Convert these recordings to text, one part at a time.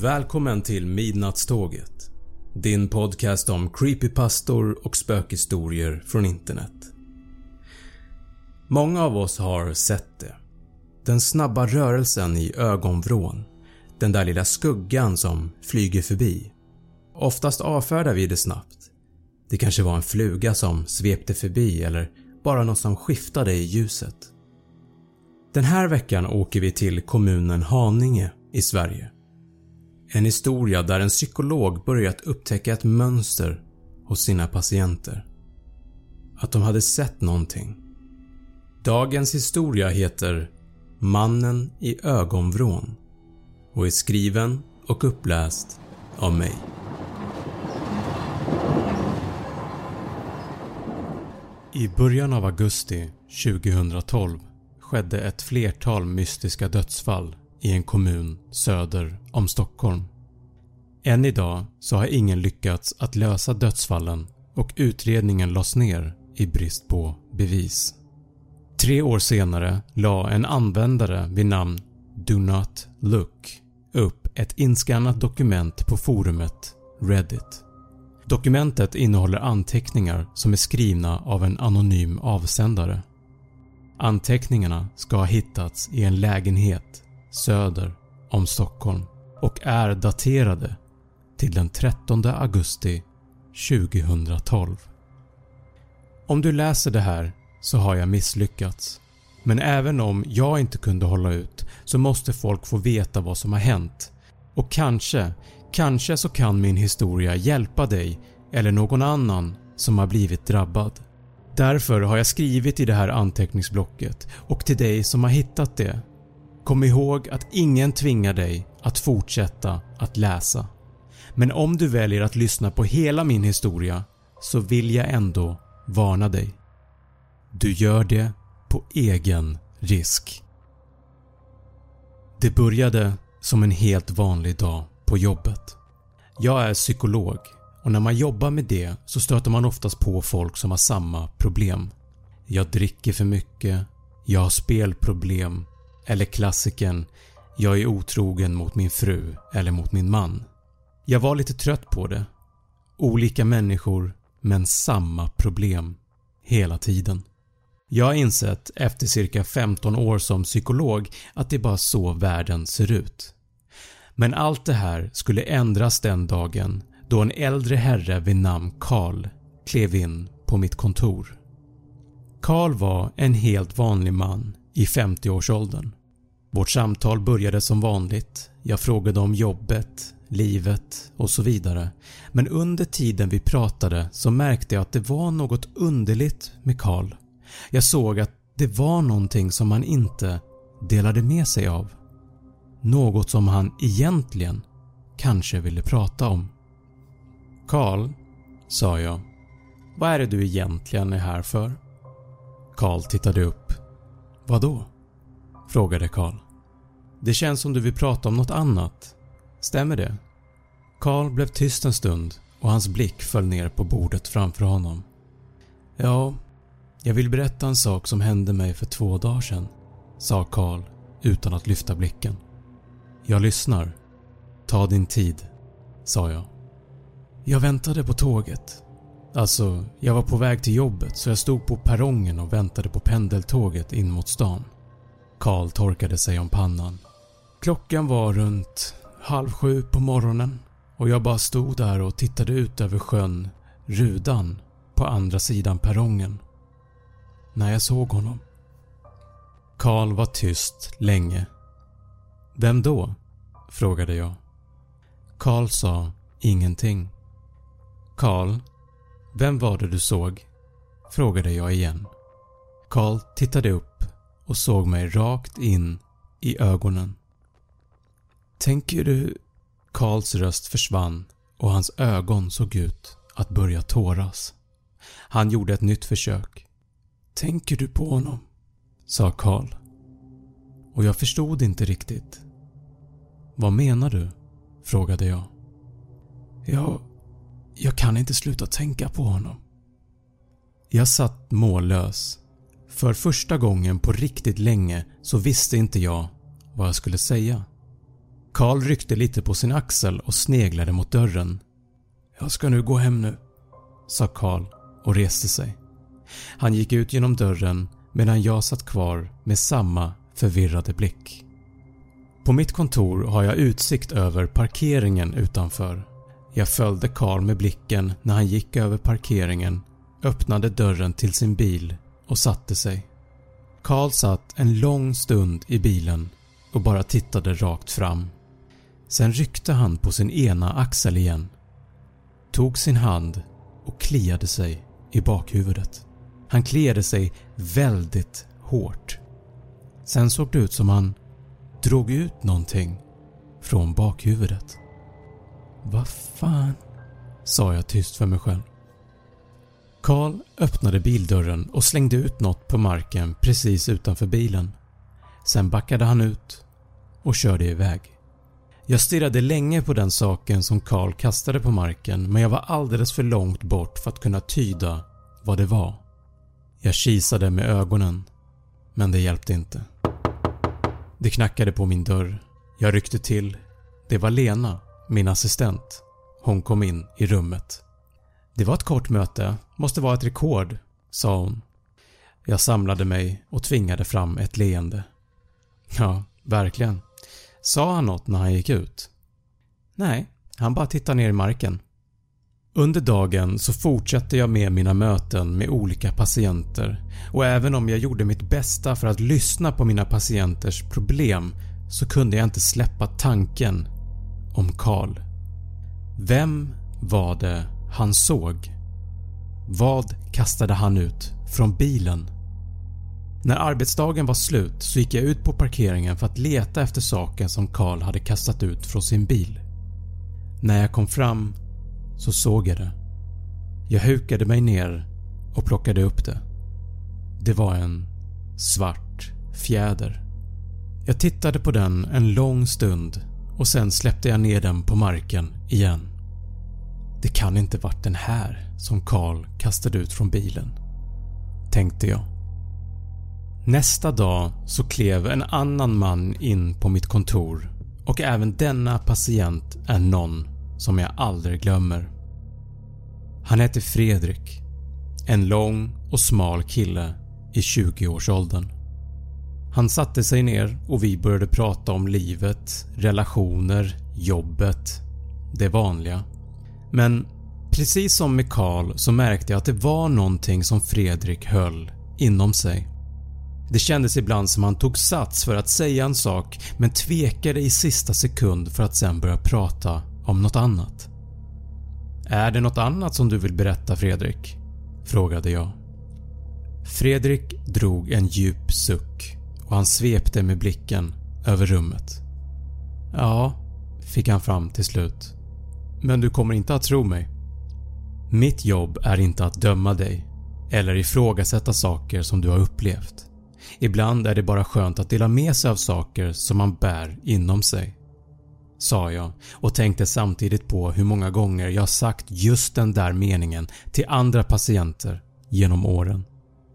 Välkommen till Midnattståget. Din podcast om creepypastor och spökhistorier från internet. Många av oss har sett det. Den snabba rörelsen i ögonvrån. Den där lilla skuggan som flyger förbi. Oftast avfärdar vi det snabbt. Det kanske var en fluga som svepte förbi eller bara något som skiftade i ljuset. Den här veckan åker vi till kommunen Haninge i Sverige. En historia där en psykolog börjat upptäcka ett mönster hos sina patienter. Att de hade sett någonting. Dagens historia heter “Mannen i ögonvrån” och är skriven och uppläst av mig. I början av augusti 2012 skedde ett flertal mystiska dödsfall i en kommun söder om Stockholm. Än idag så har ingen lyckats att lösa dödsfallen och utredningen lades ner i brist på bevis. Tre år senare la en användare vid namn “Do Not Look” upp ett inskannat dokument på forumet Reddit. Dokumentet innehåller anteckningar som är skrivna av en anonym avsändare. Anteckningarna ska ha hittats i en lägenhet söder om Stockholm och är daterade till den 13 augusti 2012. Om du läser det här så har jag misslyckats. Men även om jag inte kunde hålla ut så måste folk få veta vad som har hänt och kanske, kanske så kan min historia hjälpa dig eller någon annan som har blivit drabbad. Därför har jag skrivit i det här anteckningsblocket och till dig som har hittat det. Kom ihåg att ingen tvingar dig att fortsätta att läsa. Men om du väljer att lyssna på hela min historia så vill jag ändå varna dig. Du gör det på egen risk. Det började som en helt vanlig dag på jobbet. Jag är psykolog och när man jobbar med det så stöter man oftast på folk som har samma problem. Jag dricker för mycket, jag har spelproblem eller klassiken “jag är otrogen mot min fru eller mot min man”. Jag var lite trött på det. Olika människor men samma problem hela tiden. Jag har insett efter cirka 15 år som psykolog att det är bara så världen ser ut. Men allt det här skulle ändras den dagen då en äldre herre vid namn Karl klev in på mitt kontor. Karl var en helt vanlig man i 50-årsåldern. Vårt samtal började som vanligt Jag frågade om jobbet, livet och så vidare men under tiden vi pratade så märkte jag att det var något underligt med Karl. Jag såg att det var någonting som han inte delade med sig av. Något som han egentligen kanske ville prata om. Karl, sa jag. Vad är det du egentligen är här för? Karl tittade upp. Vadå? Frågade Karl. Det känns som du vill prata om något annat. Stämmer det? Karl blev tyst en stund och hans blick föll ner på bordet framför honom. Ja, jag vill berätta en sak som hände mig för två dagar sedan, sa Karl utan att lyfta blicken. Jag lyssnar. Ta din tid, sa jag. Jag väntade på tåget. Alltså, jag var på väg till jobbet så jag stod på perrongen och väntade på pendeltåget in mot stan. Karl torkade sig om pannan. Klockan var runt halv sju på morgonen och jag bara stod där och tittade ut över sjön Rudan på andra sidan perrongen. När jag såg honom. Karl var tyst länge. Vem då? frågade jag. Karl sa ingenting. Karl, vem var det du såg? frågade jag igen. Carl tittade upp och såg mig rakt in i ögonen. Tänker du... Karls röst försvann och hans ögon såg ut att börja tåras. Han gjorde ett nytt försök. Tänker du på honom? sa Karl. Och jag förstod inte riktigt. Vad menar du? frågade jag. Jag... Jag kan inte sluta tänka på honom. Jag satt mållös. För första gången på riktigt länge så visste inte jag vad jag skulle säga. Karl ryckte lite på sin axel och sneglade mot dörren. “Jag ska nu gå hem nu” sa Karl och reste sig. Han gick ut genom dörren medan jag satt kvar med samma förvirrade blick. På mitt kontor har jag utsikt över parkeringen utanför. Jag följde Karl med blicken när han gick över parkeringen, öppnade dörren till sin bil och satte sig. Karl satt en lång stund i bilen och bara tittade rakt fram. Sen ryckte han på sin ena axel igen, tog sin hand och kliade sig i bakhuvudet. Han kliade sig väldigt hårt. Sen såg det ut som han drog ut någonting från bakhuvudet. Vad fan? sa jag tyst för mig själv. Karl öppnade bildörren och slängde ut något på marken precis utanför bilen. Sen backade han ut och körde iväg. Jag stirrade länge på den saken som Karl kastade på marken men jag var alldeles för långt bort för att kunna tyda vad det var. Jag kisade med ögonen men det hjälpte inte. Det knackade på min dörr. Jag ryckte till. Det var Lena, min assistent. Hon kom in i rummet. “Det var ett kort möte, måste vara ett rekord” sa hon. Jag samlade mig och tvingade fram ett leende. Ja, verkligen. Sa han något när han gick ut? Nej, han bara tittade ner i marken. Under dagen så fortsatte jag med mina möten med olika patienter och även om jag gjorde mitt bästa för att lyssna på mina patienters problem så kunde jag inte släppa tanken om Karl. Vem var det han såg? Vad kastade han ut från bilen? När arbetsdagen var slut så gick jag ut på parkeringen för att leta efter saken som Karl hade kastat ut från sin bil. När jag kom fram så såg jag det. Jag hukade mig ner och plockade upp det. Det var en svart fjäder. Jag tittade på den en lång stund och sen släppte jag ner den på marken igen. Det kan inte varit den här som Karl kastade ut från bilen, tänkte jag. Nästa dag så klev en annan man in på mitt kontor och även denna patient är någon som jag aldrig glömmer. Han hette Fredrik. En lång och smal kille i 20-årsåldern. Han satte sig ner och vi började prata om livet, relationer, jobbet, det vanliga. Men precis som med Karl så märkte jag att det var någonting som Fredrik höll inom sig. Det kändes ibland som han tog sats för att säga en sak men tvekade i sista sekund för att sen börja prata om något annat. “Är det något annat som du vill berätta Fredrik?” frågade jag. Fredrik drog en djup suck och han svepte med blicken över rummet. “Ja” fick han fram till slut. “Men du kommer inte att tro mig. Mitt jobb är inte att döma dig eller ifrågasätta saker som du har upplevt. Ibland är det bara skönt att dela med sig av saker som man bär inom sig.” sa jag och tänkte samtidigt på hur många gånger jag sagt just den där meningen till andra patienter genom åren.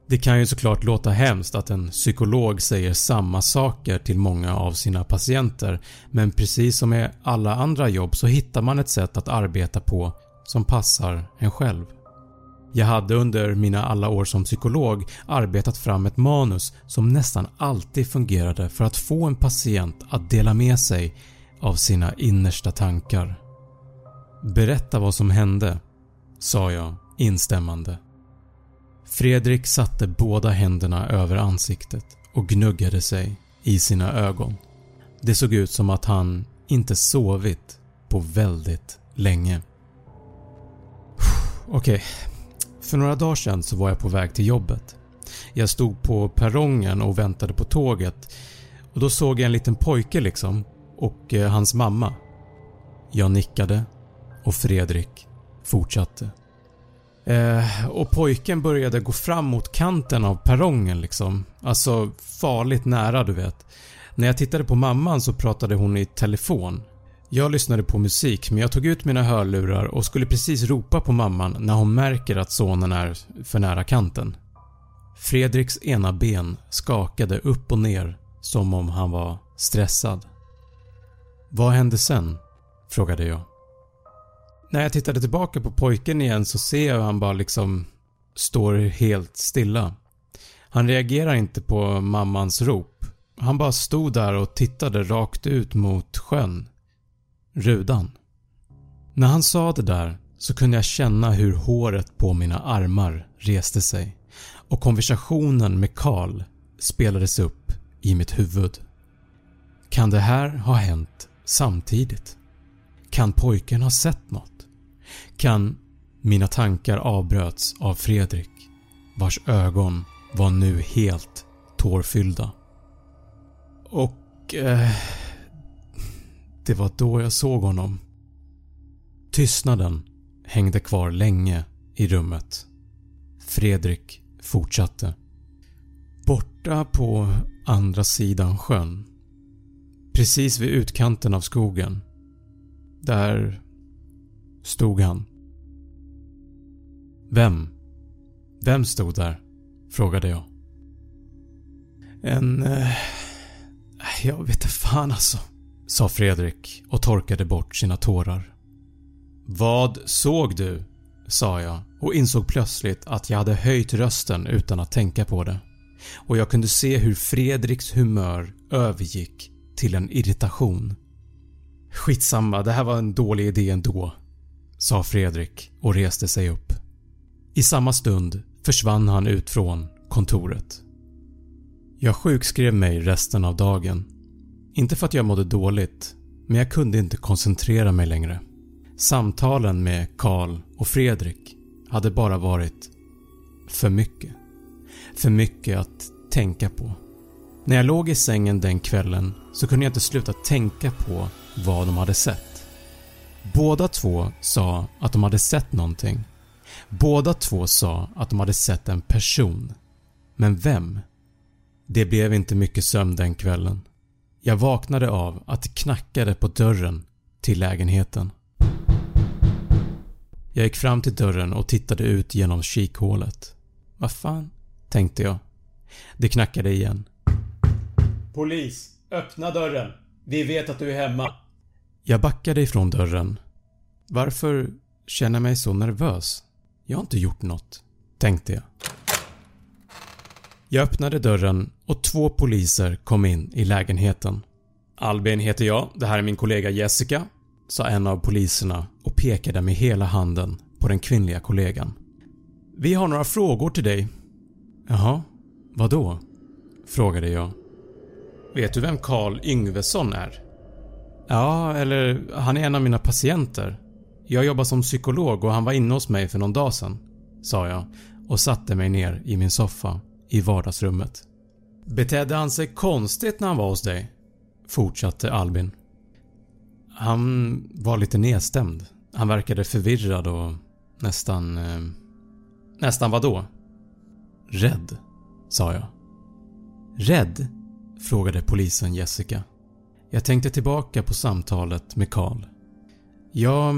Det kan ju såklart låta hemskt att en psykolog säger samma saker till många av sina patienter men precis som med alla andra jobb så hittar man ett sätt att arbeta på som passar en själv. Jag hade under mina alla år som psykolog arbetat fram ett manus som nästan alltid fungerade för att få en patient att dela med sig av sina innersta tankar. “Berätta vad som hände” sa jag instämmande. Fredrik satte båda händerna över ansiktet och gnuggade sig i sina ögon. Det såg ut som att han inte sovit på väldigt länge. Okej, okay. för några dagar sedan så var jag på väg till jobbet. Jag stod på perrongen och väntade på tåget och då såg jag en liten pojke liksom och eh, hans mamma. Jag nickade och Fredrik fortsatte. Eh, och pojken började gå fram mot kanten av perrongen liksom. Alltså farligt nära du vet. När jag tittade på mamman så pratade hon i telefon. Jag lyssnade på musik men jag tog ut mina hörlurar och skulle precis ropa på mamman när hon märker att sonen är för nära kanten. Fredriks ena ben skakade upp och ner som om han var stressad. “Vad hände sen?” frågade jag. När jag tittade tillbaka på pojken igen så ser jag hur han bara liksom står helt stilla. Han reagerar inte på mammans rop. Han bara stod där och tittade rakt ut mot sjön. Rudan. När han sa det där så kunde jag känna hur håret på mina armar reste sig och konversationen med Karl spelades upp i mitt huvud. Kan det här ha hänt samtidigt? Kan pojken ha sett något? Kan mina tankar avbröts av Fredrik vars ögon var nu helt tårfyllda. Och... Eh, det var då jag såg honom. Tystnaden hängde kvar länge i rummet. Fredrik fortsatte. Borta på andra sidan sjön, precis vid utkanten av skogen, där stod han. Vem? Vem stod där? Frågade jag. En... Eh, jag vet inte fan alltså, sa Fredrik och torkade bort sina tårar. Vad såg du? sa jag och insåg plötsligt att jag hade höjt rösten utan att tänka på det och jag kunde se hur Fredriks humör övergick till en irritation. “Skitsamma, det här var en dålig idé ändå” sa Fredrik och reste sig upp. I samma stund försvann han ut från kontoret. Jag sjukskrev mig resten av dagen. Inte för att jag mådde dåligt, men jag kunde inte koncentrera mig längre. Samtalen med Karl och Fredrik hade bara varit för mycket. För mycket att tänka på. När jag låg i sängen den kvällen så kunde jag inte sluta tänka på vad de hade sett. Båda två sa att de hade sett någonting. Båda två sa att de hade sett en person. Men vem? Det blev inte mycket sömn den kvällen. Jag vaknade av att det knackade på dörren till lägenheten. Jag gick fram till dörren och tittade ut genom kikhålet. Vad fan? tänkte jag. Det knackade igen. “Polis! Öppna dörren! Vi vet att du är hemma!” Jag backade ifrån dörren. Varför känner jag mig så nervös? Jag har inte gjort något, tänkte jag. Jag öppnade dörren och två poliser kom in i lägenheten. “Albin heter jag, det här är min kollega Jessica” sa en av poliserna och pekade med hela handen på den kvinnliga kollegan. “Vi har några frågor till dig.” “Jaha, vadå?” Frågade jag. Vet du vem Karl Yngvesson är? Ja, eller han är en av mina patienter. Jag jobbar som psykolog och han var inne hos mig för någon dag sedan, sa jag och satte mig ner i min soffa i vardagsrummet. Betedde han sig konstigt när han var hos dig? Fortsatte Albin. Han var lite nedstämd. Han verkade förvirrad och nästan... Eh, nästan vadå? Rädd, sa jag. Rädd? Frågade polisen Jessica. Jag tänkte tillbaka på samtalet med Karl. Ja,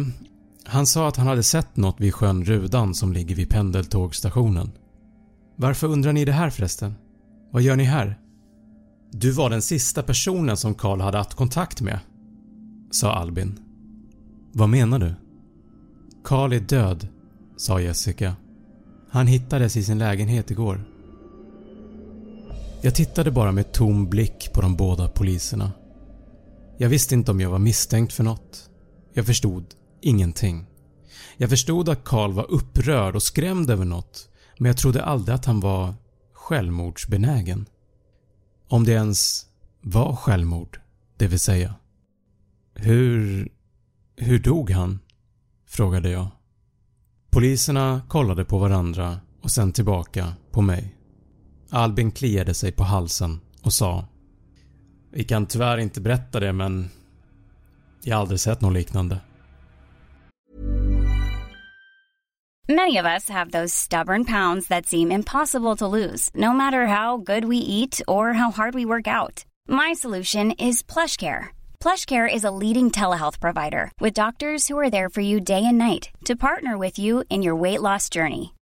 han sa att han hade sett något vid sjön Rudan som ligger vid pendeltågstationen. Varför undrar ni det här förresten? Vad gör ni här? Du var den sista personen som Karl hade haft kontakt med, sa Albin. Vad menar du? Karl är död, sa Jessica. Han hittades i sin lägenhet igår. Jag tittade bara med tom blick på de båda poliserna. Jag visste inte om jag var misstänkt för något. Jag förstod ingenting. Jag förstod att Karl var upprörd och skrämd över något men jag trodde aldrig att han var självmordsbenägen. Om det ens var självmord, det vill säga. Hur... hur dog han? Frågade jag. Poliserna kollade på varandra och sen tillbaka på mig. Albin kliade sig på halsen och sa vi kan tyvärr inte berätta det men jag har aldrig sett något liknande. Many of us have those stubborn pounds that seem impossible to lose no matter how good we eat or how hard we work out. My solution is PlushCare. PlushCare is a leading telehealth provider with doctors who are there for you day and night to partner with you in your weight loss journey.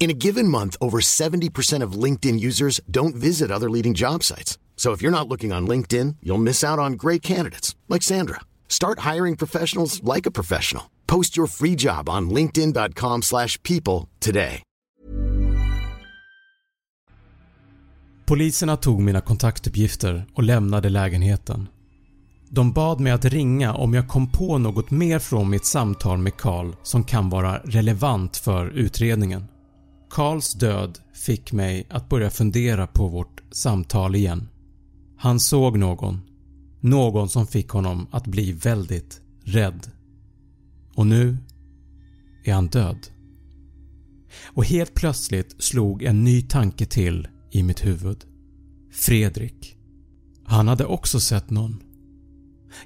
In a given month, over 70% of LinkedIn users don't visit other leading job sites. So if you're not looking on LinkedIn, you'll miss out on great candidates like Sandra. Start hiring professionals like a professional. Post your free job on linkedin.com/people today. Poliserna tog mina kontaktuppgifter och lämnade lägenheten. De bad mig att ringa om jag kom på något mer från mitt samtal med Carl som kan vara relevant för utredningen. Karls död fick mig att börja fundera på vårt samtal igen. Han såg någon. Någon som fick honom att bli väldigt rädd. Och nu är han död. Och helt plötsligt slog en ny tanke till i mitt huvud. Fredrik. Han hade också sett någon.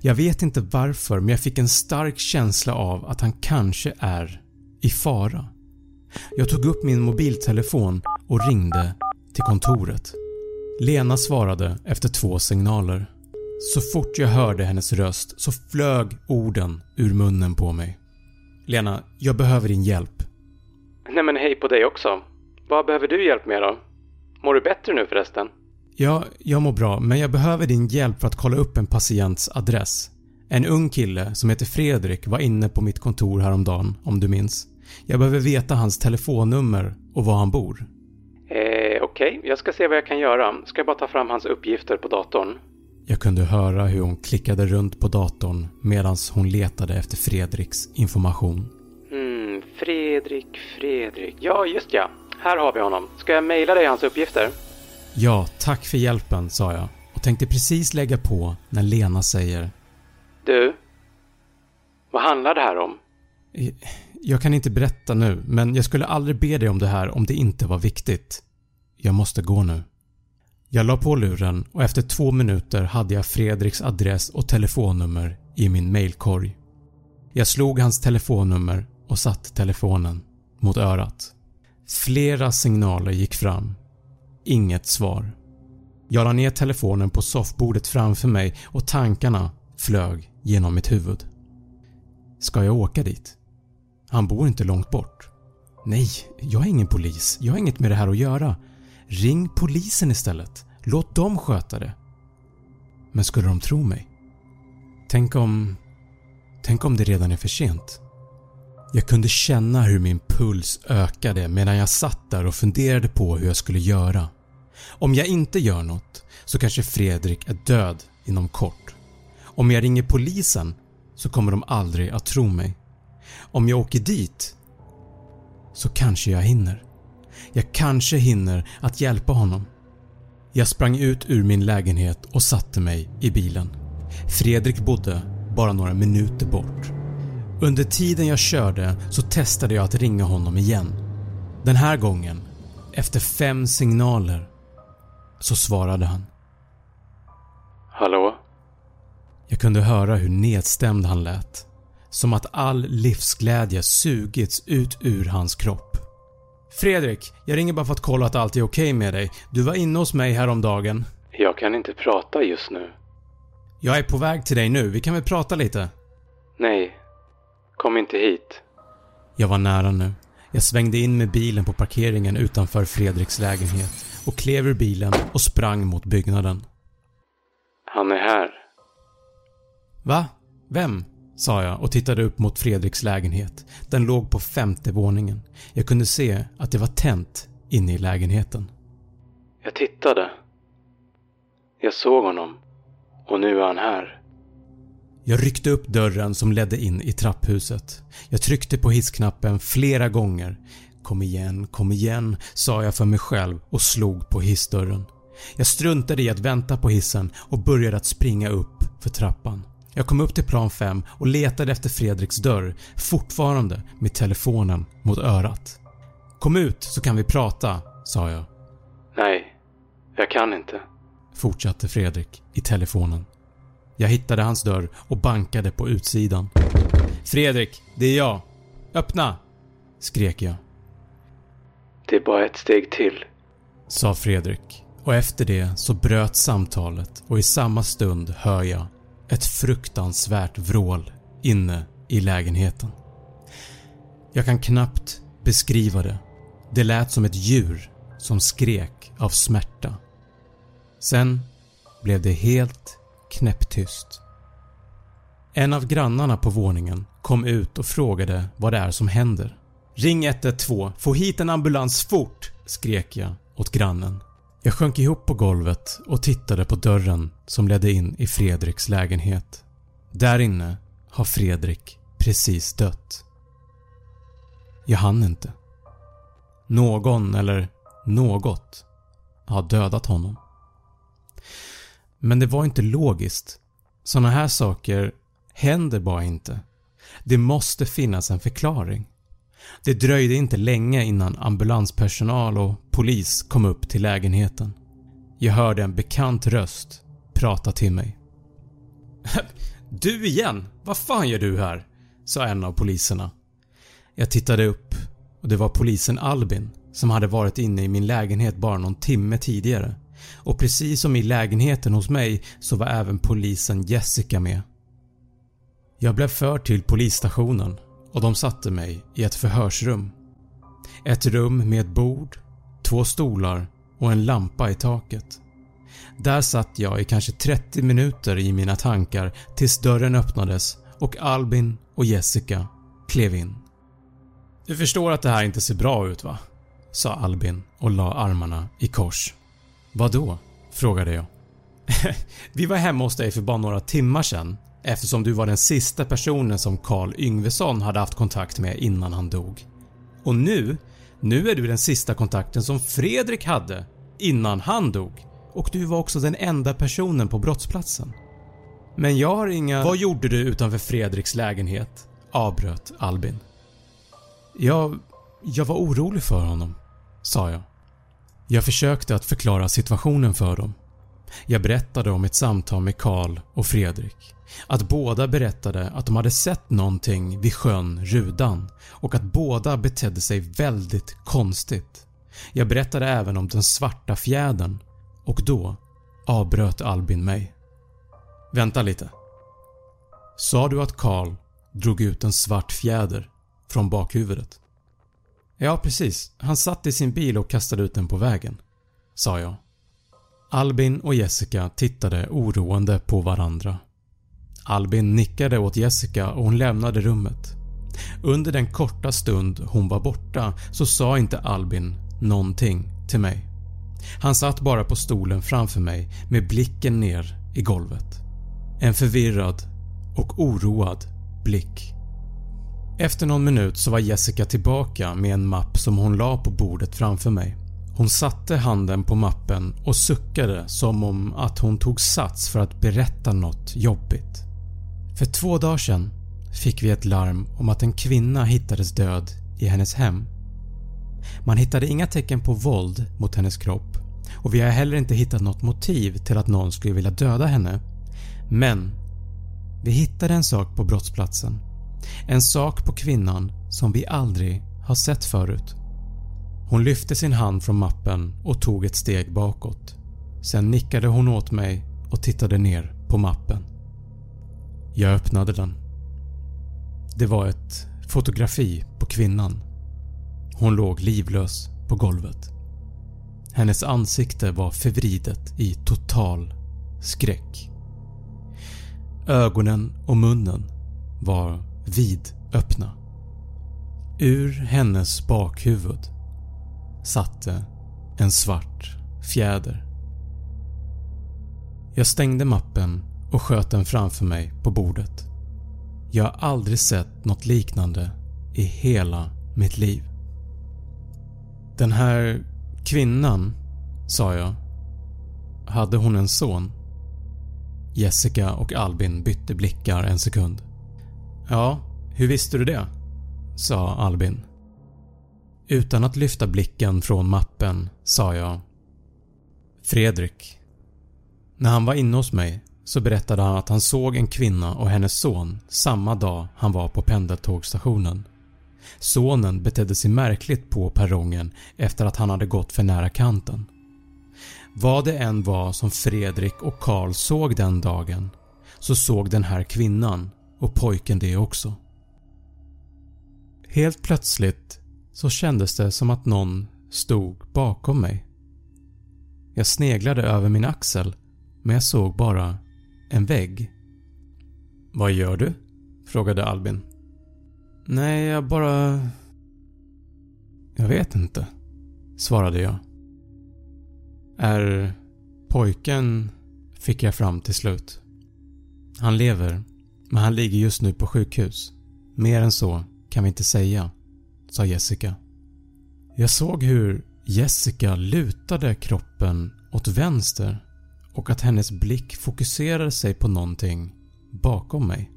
Jag vet inte varför men jag fick en stark känsla av att han kanske är i fara. Jag tog upp min mobiltelefon och ringde till kontoret. Lena svarade efter två signaler. Så fort jag hörde hennes röst så flög orden ur munnen på mig. Lena, jag behöver din hjälp. Nej men hej på dig också. Vad behöver du hjälp med då? Mår du bättre nu förresten? Ja, jag mår bra men jag behöver din hjälp för att kolla upp en patients adress. En ung kille som heter Fredrik var inne på mitt kontor häromdagen om du minns. Jag behöver veta hans telefonnummer och var han bor. Eh, okej, okay. jag ska se vad jag kan göra. Ska jag bara ta fram hans uppgifter på datorn? Jag kunde höra hur hon klickade runt på datorn medan hon letade efter Fredriks information. Hmm, Fredrik, Fredrik. Ja, just ja. Här har vi honom. Ska jag mejla dig hans uppgifter? Ja, tack för hjälpen, sa jag och tänkte precis lägga på när Lena säger Du? Vad handlar det här om? Jag kan inte berätta nu, men jag skulle aldrig be dig om det här om det inte var viktigt. Jag måste gå nu. Jag la på luren och efter två minuter hade jag Fredriks adress och telefonnummer i min mailkorg. Jag slog hans telefonnummer och satte telefonen mot örat. Flera signaler gick fram. Inget svar. Jag la ner telefonen på soffbordet framför mig och tankarna flög genom mitt huvud. Ska jag åka dit? Han bor inte långt bort. Nej, jag är ingen polis. Jag har inget med det här att göra. Ring polisen istället. Låt dem sköta det. Men skulle de tro mig? Tänk om... Tänk om det redan är för sent? Jag kunde känna hur min puls ökade medan jag satt där och funderade på hur jag skulle göra. Om jag inte gör något så kanske Fredrik är död inom kort. Om jag ringer polisen så kommer de aldrig att tro mig. Om jag åker dit så kanske jag hinner. Jag kanske hinner att hjälpa honom. Jag sprang ut ur min lägenhet och satte mig i bilen. Fredrik bodde bara några minuter bort. Under tiden jag körde så testade jag att ringa honom igen. Den här gången, efter fem signaler, så svarade han. Hallå? Jag kunde höra hur nedstämd han lät. Som att all livsglädje sugits ut ur hans kropp. “Fredrik, jag ringer bara för att kolla att allt är okej med dig. Du var inne hos mig häromdagen.” Jag kan inte prata just nu. “Jag är på väg till dig nu. Vi kan väl prata lite?” Nej. Kom inte hit. Jag var nära nu. Jag svängde in med bilen på parkeringen utanför Fredriks lägenhet och klev ur bilen och sprang mot byggnaden. Han är här. “Va? Vem?” Sa jag och tittade upp mot Fredriks lägenhet. Den låg på femte våningen. Jag kunde se att det var tänt inne i lägenheten. Jag tittade. Jag såg honom. Och nu är han här. Jag ryckte upp dörren som ledde in i trapphuset. Jag tryckte på hissknappen flera gånger. “Kom igen, kom igen” sa jag för mig själv och slog på hissdörren. Jag struntade i att vänta på hissen och började att springa upp för trappan. Jag kom upp till plan 5 och letade efter Fredriks dörr, fortfarande med telefonen mot örat. “Kom ut så kan vi prata” sa jag. Nej, jag kan inte. Fortsatte Fredrik i telefonen. Jag hittade hans dörr och bankade på utsidan. “Fredrik, det är jag. Öppna!” skrek jag. Det är bara ett steg till. Sa Fredrik och efter det så bröt samtalet och i samma stund hör jag ett fruktansvärt vrål inne i lägenheten. Jag kan knappt beskriva det. Det lät som ett djur som skrek av smärta. Sen blev det helt knäpptyst. En av grannarna på våningen kom ut och frågade vad det är som händer. “Ring 112, få hit en ambulans fort!” skrek jag åt grannen. Jag sjönk ihop på golvet och tittade på dörren som ledde in i Fredriks lägenhet. Där inne har Fredrik precis dött. Jag hann inte. Någon eller något har dödat honom. Men det var inte logiskt. Såna här saker händer bara inte. Det måste finnas en förklaring. Det dröjde inte länge innan ambulanspersonal och polis kom upp till lägenheten. Jag hörde en bekant röst prata till mig. “Du igen? Vad fan gör du här?” sa en av poliserna. Jag tittade upp och det var polisen Albin som hade varit inne i min lägenhet bara någon timme tidigare och precis som i lägenheten hos mig så var även polisen Jessica med. Jag blev förd till polisstationen och de satte mig i ett förhörsrum. Ett rum med ett bord, två stolar och en lampa i taket. Där satt jag i kanske 30 minuter i mina tankar tills dörren öppnades och Albin och Jessica klev in. “Du förstår att det här inte ser bra ut va?” sa Albin och la armarna i kors. “Vadå?” frågade jag. “Vi var hemma hos dig för bara några timmar sedan eftersom du var den sista personen som Carl Yngvesson hade haft kontakt med innan han dog. Och nu, nu är du den sista kontakten som Fredrik hade innan han dog och du var också den enda personen på brottsplatsen. Men jag har inga... Vad gjorde du utanför Fredriks lägenhet? avbröt Albin. Jag... jag var orolig för honom, sa jag. Jag försökte att förklara situationen för dem. Jag berättade om ett samtal med Karl och Fredrik. Att båda berättade att de hade sett någonting vid sjön Rudan och att båda betedde sig väldigt konstigt. Jag berättade även om den svarta fjädern och då avbröt Albin mig. “Vänta lite. Sa du att Karl drog ut en svart fjäder från bakhuvudet?” “Ja precis, han satt i sin bil och kastade ut den på vägen” sa jag. Albin och Jessica tittade oroande på varandra. Albin nickade åt Jessica och hon lämnade rummet. Under den korta stund hon var borta så sa inte Albin någonting till mig. Han satt bara på stolen framför mig med blicken ner i golvet. En förvirrad och oroad blick. Efter någon minut så var Jessica tillbaka med en mapp som hon la på bordet framför mig. Hon satte handen på mappen och suckade som om att hon tog sats för att berätta något jobbigt. För två dagar sedan fick vi ett larm om att en kvinna hittades död i hennes hem. Man hittade inga tecken på våld mot hennes kropp och vi har heller inte hittat något motiv till att någon skulle vilja döda henne. Men vi hittade en sak på brottsplatsen. En sak på kvinnan som vi aldrig har sett förut. Hon lyfte sin hand från mappen och tog ett steg bakåt. Sen nickade hon åt mig och tittade ner på mappen. Jag öppnade den. Det var ett fotografi på kvinnan. Hon låg livlös på golvet. Hennes ansikte var förvridet i total skräck. Ögonen och munnen var vidöppna. Ur hennes bakhuvud satte en svart fjäder. Jag stängde mappen och sköt den framför mig på bordet. Jag har aldrig sett något liknande i hela mitt liv. Den här kvinnan, sa jag. Hade hon en son? Jessica och Albin bytte blickar en sekund. “Ja, hur visste du det?” sa Albin. Utan att lyfta blicken från mappen sa jag “Fredrik. När han var inne hos mig så berättade han att han såg en kvinna och hennes son samma dag han var på pendeltågsstationen. Sonen betedde sig märkligt på perrongen efter att han hade gått för nära kanten. Vad det än var som Fredrik och Karl såg den dagen så såg den här kvinnan och pojken det också. Helt plötsligt så kändes det som att någon stod bakom mig. Jag sneglade över min axel men jag såg bara en vägg. “Vad gör du?” frågade Albin. “Nej, jag bara... Jag vet inte” svarade jag. “Är pojken...” fick jag fram till slut. “Han lever, men han ligger just nu på sjukhus. Mer än så kan vi inte säga” sa Jessica. Jag såg hur Jessica lutade kroppen åt vänster och att hennes blick fokuserade sig på någonting bakom mig.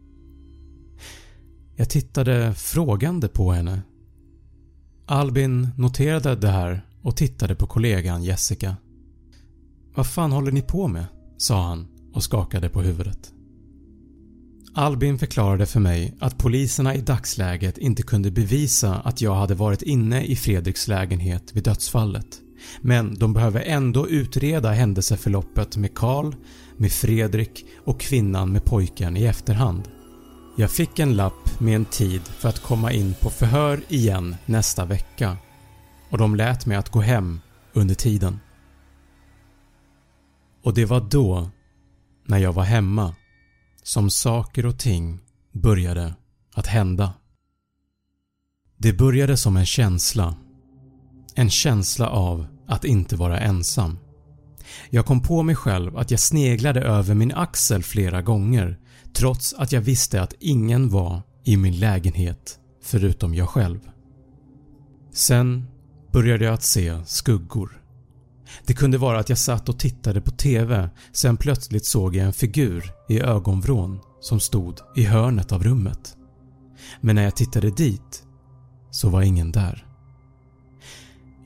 Jag tittade frågande på henne. Albin noterade det här och tittade på kollegan Jessica. “Vad fan håller ni på med?” sa han och skakade på huvudet. Albin förklarade för mig att poliserna i dagsläget inte kunde bevisa att jag hade varit inne i Fredriks lägenhet vid dödsfallet men de behöver ändå utreda händelseförloppet med Karl, med Fredrik och kvinnan med pojken i efterhand. Jag fick en lapp med en tid för att komma in på förhör igen nästa vecka och de lät mig att gå hem under tiden. Och det var då, när jag var hemma, som saker och ting började att hända. Det började som en känsla. En känsla av att inte vara ensam. Jag kom på mig själv att jag sneglade över min axel flera gånger trots att jag visste att ingen var i min lägenhet förutom jag själv. Sen började jag att se skuggor. Det kunde vara att jag satt och tittade på TV sen plötsligt såg jag en figur i ögonvrån som stod i hörnet av rummet. Men när jag tittade dit så var ingen där.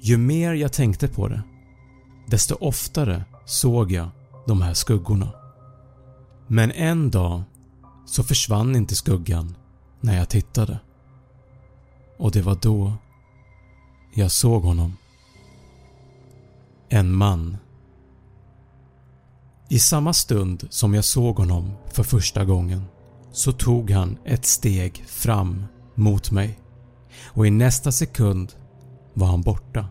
Ju mer jag tänkte på det, desto oftare såg jag de här skuggorna. Men en dag så försvann inte skuggan när jag tittade. Och det var då jag såg honom. En man. I samma stund som jag såg honom för första gången så tog han ett steg fram mot mig och i nästa sekund var han borta.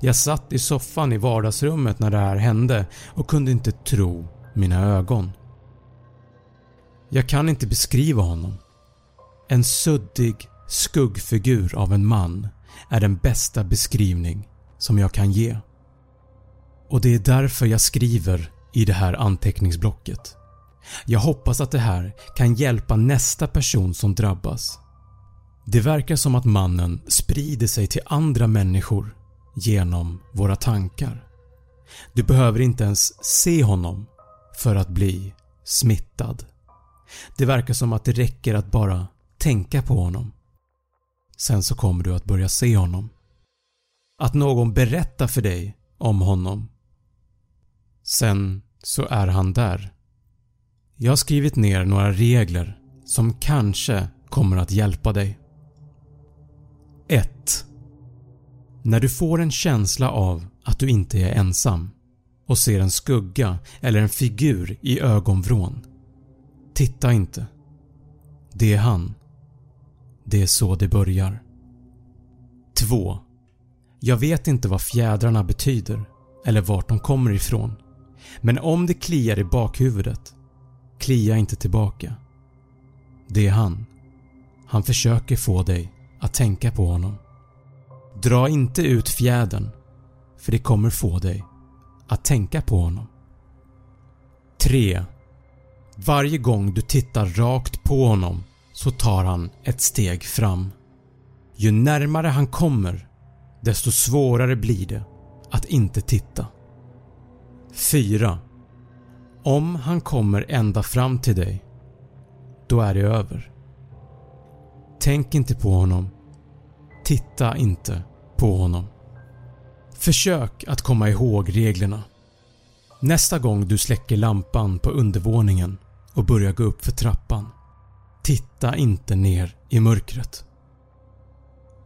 Jag satt i soffan i vardagsrummet när det här hände och kunde inte tro mina ögon. Jag kan inte beskriva honom. En suddig skuggfigur av en man är den bästa beskrivning som jag kan ge. Och det är därför jag skriver i det här anteckningsblocket. Jag hoppas att det här kan hjälpa nästa person som drabbas. Det verkar som att mannen sprider sig till andra människor genom våra tankar. Du behöver inte ens se honom för att bli smittad. Det verkar som att det räcker att bara tänka på honom. Sen så kommer du att börja se honom. Att någon berättar för dig om honom. Sen så är han där. Jag har skrivit ner några regler som kanske kommer att hjälpa dig. 1. När du får en känsla av att du inte är ensam och ser en skugga eller en figur i ögonvrån. Titta inte. Det är han. Det är så det börjar. 2. Jag vet inte vad fjädrarna betyder eller vart de kommer ifrån. Men om det kliar i bakhuvudet, klia inte tillbaka. Det är han. Han försöker få dig att tänka på honom. Dra inte ut fjädern för det kommer få dig att tänka på honom. 3. Varje gång du tittar rakt på honom så tar han ett steg fram. Ju närmare han kommer desto svårare blir det att inte titta. 4. Om han kommer ända fram till dig, då är det över. Tänk inte på honom. Titta inte på honom. Försök att komma ihåg reglerna. Nästa gång du släcker lampan på undervåningen och börjar gå upp för trappan, titta inte ner i mörkret.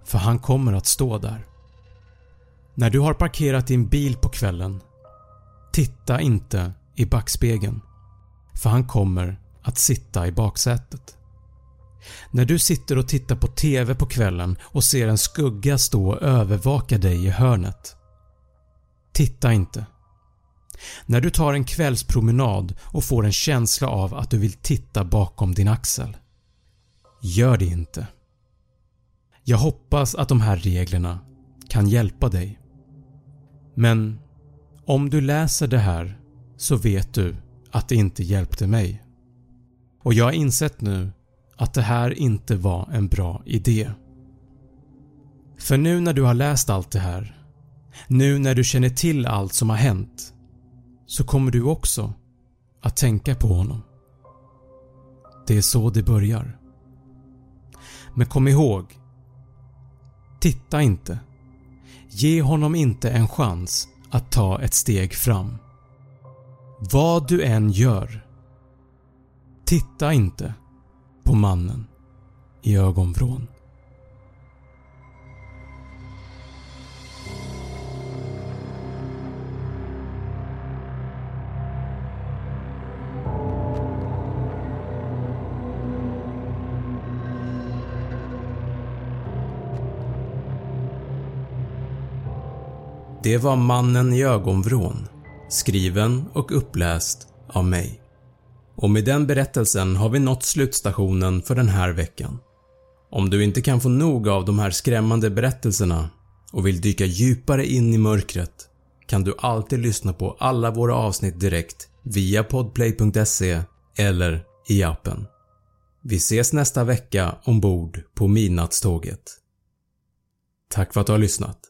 För han kommer att stå där. När du har parkerat din bil på kvällen, titta inte i backspegeln för han kommer att sitta i baksätet. När du sitter och tittar på TV på kvällen och ser en skugga stå och övervaka dig i hörnet. Titta inte. När du tar en kvällspromenad och får en känsla av att du vill titta bakom din axel. Gör det inte. Jag hoppas att de här reglerna kan hjälpa dig. Men om du läser det här så vet du att det inte hjälpte mig. Och jag har insett nu att det här inte var en bra idé. För nu när du har läst allt det här, nu när du känner till allt som har hänt, så kommer du också att tänka på honom. Det är så det börjar. Men kom ihåg, titta inte. Ge honom inte en chans att ta ett steg fram. Vad du än gör, titta inte på mannen i ögonvrån. Det var Mannen i ögonvrån, skriven och uppläst av mig. Och med den berättelsen har vi nått slutstationen för den här veckan. Om du inte kan få nog av de här skrämmande berättelserna och vill dyka djupare in i mörkret kan du alltid lyssna på alla våra avsnitt direkt via podplay.se eller i appen. Vi ses nästa vecka ombord på midnattståget. Tack för att du har lyssnat.